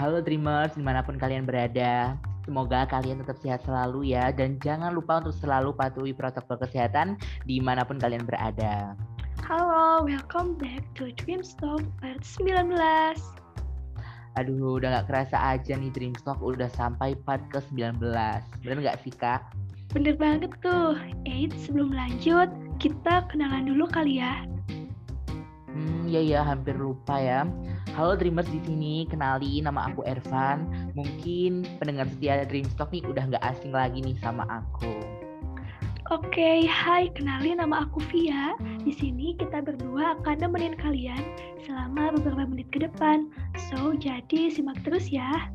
Halo Dreamers, di mana pun kalian berada. Semoga kalian tetap sehat selalu ya. Dan jangan lupa untuk selalu patuhi protokol kesehatan di mana pun kalian berada. Halo, welcome back to Dreamstock part 19. Aduh, udah gak kerasa aja nih Dreamstock udah sampai part ke-19. Bener gak sih, Kak? Bener banget tuh. Eits, sebelum lanjut, kita kenalan dulu kali ya. Hmm, ya ya, hampir lupa ya. Halo Dreamers di sini, kenali nama aku Ervan. Mungkin pendengar setia Dreamstock nih udah nggak asing lagi nih sama aku. Oke, hai, kenalin nama aku Via. Di sini kita berdua akan nemenin kalian selama beberapa menit ke depan. So, jadi simak terus ya.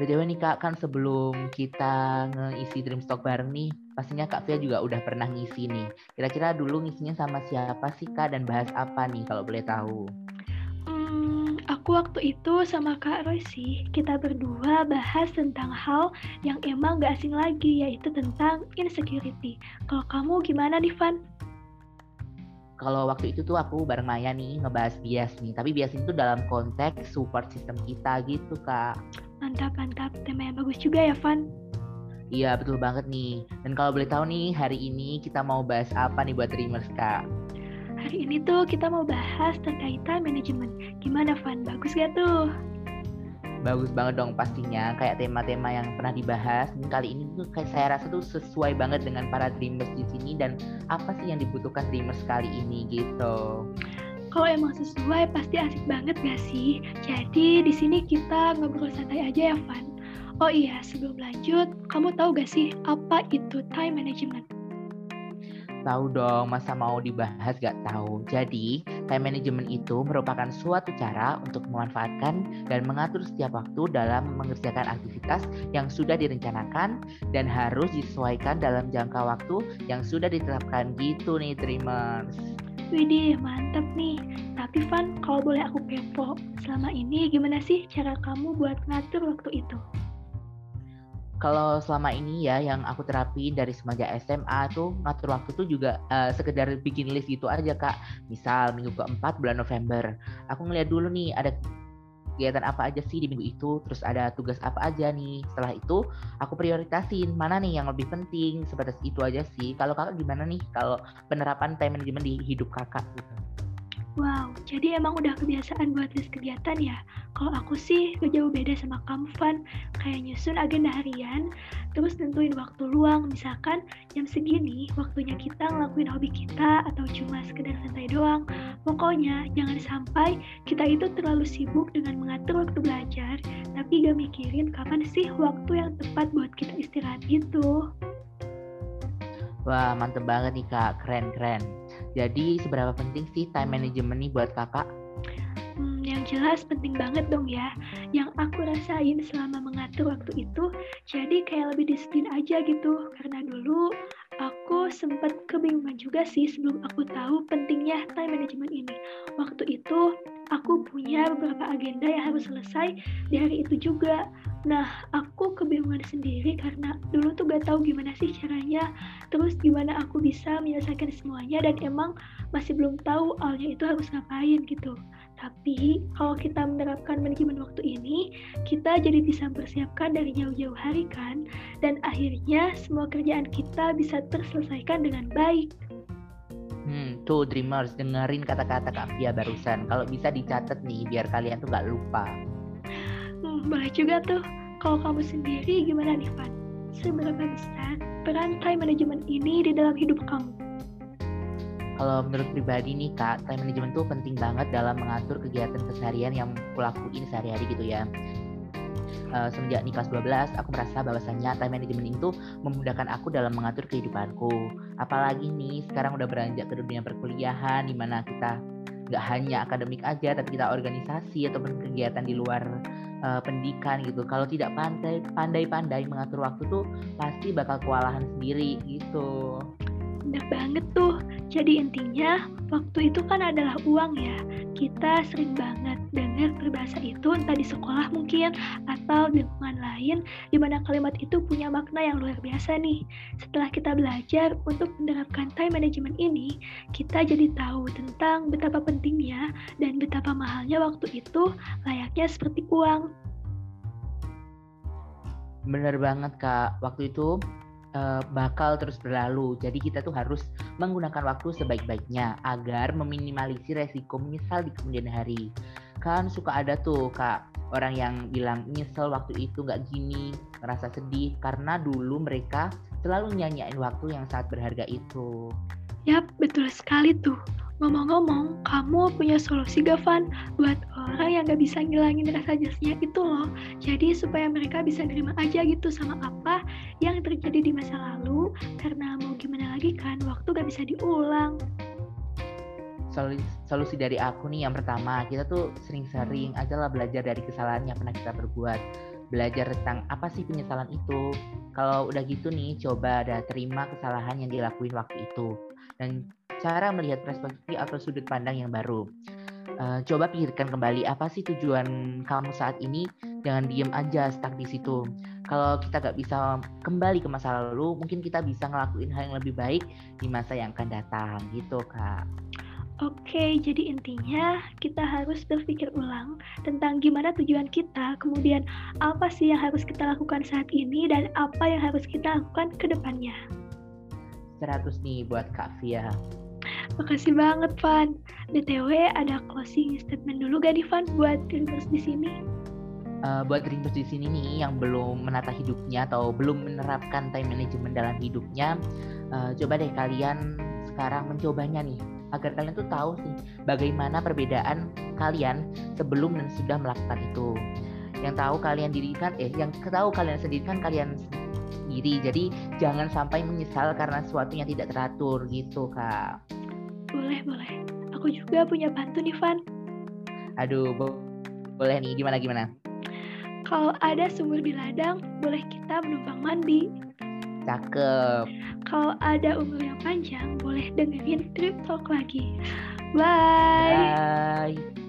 BTW nih Kak, kan sebelum kita ngisi Dreamstock bareng nih, pastinya Kak Via juga udah pernah ngisi nih. Kira-kira dulu ngisinya sama siapa sih Kak dan bahas apa nih kalau boleh tahu? Aku waktu itu sama Kak Roy sih, kita berdua bahas tentang hal yang emang gak asing lagi, yaitu tentang insecurity. Kalau kamu gimana nih, Van? Kalau waktu itu tuh aku bareng Maya nih ngebahas bias nih, tapi bias itu dalam konteks support system kita gitu, Kak. Mantap, mantap. Tema yang bagus juga ya, Van. Iya, betul banget nih. Dan kalau boleh tahu nih, hari ini kita mau bahas apa nih buat Dreamers, Kak? Hari ini tuh kita mau bahas terkait time management. Gimana Van? Bagus gak tuh? Bagus banget dong pastinya, kayak tema-tema yang pernah dibahas. Dan kali ini tuh kayak saya rasa tuh sesuai banget dengan para dreamers di sini dan apa sih yang dibutuhkan dreamers kali ini gitu. Kalau emang sesuai pasti asik banget gak sih? Jadi di sini kita ngobrol santai aja ya Van. Oh iya, sebelum lanjut, kamu tahu gak sih apa itu time management? Tahu dong, masa mau dibahas gak tahu. Jadi, time management itu merupakan suatu cara untuk memanfaatkan dan mengatur setiap waktu dalam mengerjakan aktivitas yang sudah direncanakan dan harus disesuaikan dalam jangka waktu yang sudah ditetapkan gitu nih Dreamers. Widih, mantep nih. Tapi Van, kalau boleh aku kepo, selama ini gimana sih cara kamu buat ngatur waktu itu? kalau selama ini ya yang aku terapin dari semenjak SMA tuh ngatur waktu tuh juga uh, sekedar bikin list gitu aja kak. Misal minggu keempat bulan November, aku ngeliat dulu nih ada kegiatan apa aja sih di minggu itu, terus ada tugas apa aja nih. Setelah itu aku prioritasin mana nih yang lebih penting, sebatas itu aja sih. Kalau kakak gimana nih kalau penerapan time management di hidup kakak gitu? Wow, jadi emang udah kebiasaan buat list kegiatan ya? Kalau aku sih gak jauh beda sama kamu, Van. Kayak nyusun agenda harian, terus tentuin waktu luang. Misalkan jam segini, waktunya kita ngelakuin hobi kita atau cuma sekedar santai doang. Pokoknya jangan sampai kita itu terlalu sibuk dengan mengatur waktu belajar, tapi gak mikirin kapan sih waktu yang tepat buat kita istirahat itu. Wah, mantep banget nih kak, keren-keren. Jadi seberapa penting sih time management nih buat kakak? Hmm, yang jelas penting banget dong ya. Yang aku rasain selama mengatur waktu itu, jadi kayak lebih disiplin aja gitu. Karena dulu aku sempat kebingungan juga sih sebelum aku tahu pentingnya time management ini. Waktu itu aku punya beberapa agenda yang harus selesai di hari itu juga. Nah, aku kebingungan sendiri karena dulu tuh gak tahu gimana sih caranya, terus gimana aku bisa menyelesaikan semuanya dan emang masih belum tahu awalnya itu harus ngapain gitu. Tapi kalau kita menerapkan manajemen waktu ini, kita jadi bisa mempersiapkan dari jauh-jauh hari kan, dan akhirnya semua kerjaan kita bisa terselesaikan dengan baik. Hmm, tuh Dreamers, dengerin kata-kata Kak Fia barusan. Kalau bisa dicatat nih, biar kalian tuh gak lupa. Boleh juga tuh. Kalau kamu sendiri gimana nih, Van? Seberapa besar peran time management ini di dalam hidup kamu? Kalau menurut pribadi nih Kak, time management tuh penting banget dalam mengatur kegiatan keseharian yang kulakuin sehari-hari gitu ya. Uh, semenjak nih kelas 12, aku merasa bahwasannya time management itu memudahkan aku dalam mengatur kehidupanku. Apalagi nih, sekarang udah beranjak ke dunia perkuliahan, di mana kita nggak hanya akademik aja, tapi kita organisasi ataupun kegiatan di luar uh, pendidikan gitu. Kalau tidak pandai pandai-pandai mengatur waktu tuh pasti bakal kewalahan sendiri gitu. Benar banget tuh. Jadi intinya waktu itu kan adalah uang ya. kita sering banget dengar peribahasa itu entah di sekolah mungkin atau di lingkungan lain di mana kalimat itu punya makna yang luar biasa nih. Setelah kita belajar untuk menerapkan time management ini, kita jadi tahu tentang betapa pentingnya dan betapa mahalnya waktu itu layaknya seperti uang. Bener banget kak, waktu itu uh, bakal terus berlalu. Jadi kita tuh harus menggunakan waktu sebaik-baiknya agar meminimalisir resiko menyesal di kemudian hari. Kan suka ada tuh kak orang yang bilang nyesel waktu itu nggak gini, merasa sedih karena dulu mereka selalu nyanyain waktu yang sangat berharga itu. Yap, betul sekali tuh. Ngomong-ngomong, kamu punya solusi gak, Van? Buat orang yang gak bisa ngilangin rasa jasnya itu loh. Jadi supaya mereka bisa nerima aja gitu sama apa yang terjadi di masa lalu. Karena mau gimana lagi kan, waktu gak bisa diulang. Solusi, solusi dari aku nih yang pertama, kita tuh sering-sering aja lah belajar dari kesalahan yang pernah kita berbuat. Belajar tentang apa sih penyesalan itu. Kalau udah gitu nih, coba ada terima kesalahan yang dilakuin waktu itu. Dan cara melihat perspektif atau sudut pandang yang baru. Uh, coba pikirkan kembali apa sih tujuan kamu saat ini. Jangan diem aja stuck di situ. Kalau kita gak bisa kembali ke masa lalu, mungkin kita bisa ngelakuin hal yang lebih baik di masa yang akan datang gitu kak. Oke, jadi intinya kita harus berpikir ulang tentang gimana tujuan kita, kemudian apa sih yang harus kita lakukan saat ini, dan apa yang harus kita lakukan ke depannya. 100 nih buat Kak Via. Makasih banget, Van. BTW, ada closing statement dulu gak nih, Van, buat Dreamers di sini? Uh, buat Dreamers di sini nih yang belum menata hidupnya atau belum menerapkan time management dalam hidupnya, uh, coba deh kalian sekarang mencobanya nih agar kalian tuh tahu sih bagaimana perbedaan kalian sebelum dan sudah melakukan itu. Yang tahu kalian dirikan eh yang tahu kalian sendiri kan kalian sendiri. Jadi jangan sampai menyesal karena sesuatu yang tidak teratur gitu, Kak. Boleh, boleh. Aku juga punya bantu nih, Van. Aduh, bo boleh nih. Gimana, gimana? Kalau ada sumur di ladang, boleh kita menumpang mandi. Cakep. Kalau ada umur yang panjang, boleh dengerin Trip Talk lagi. Bye. Bye.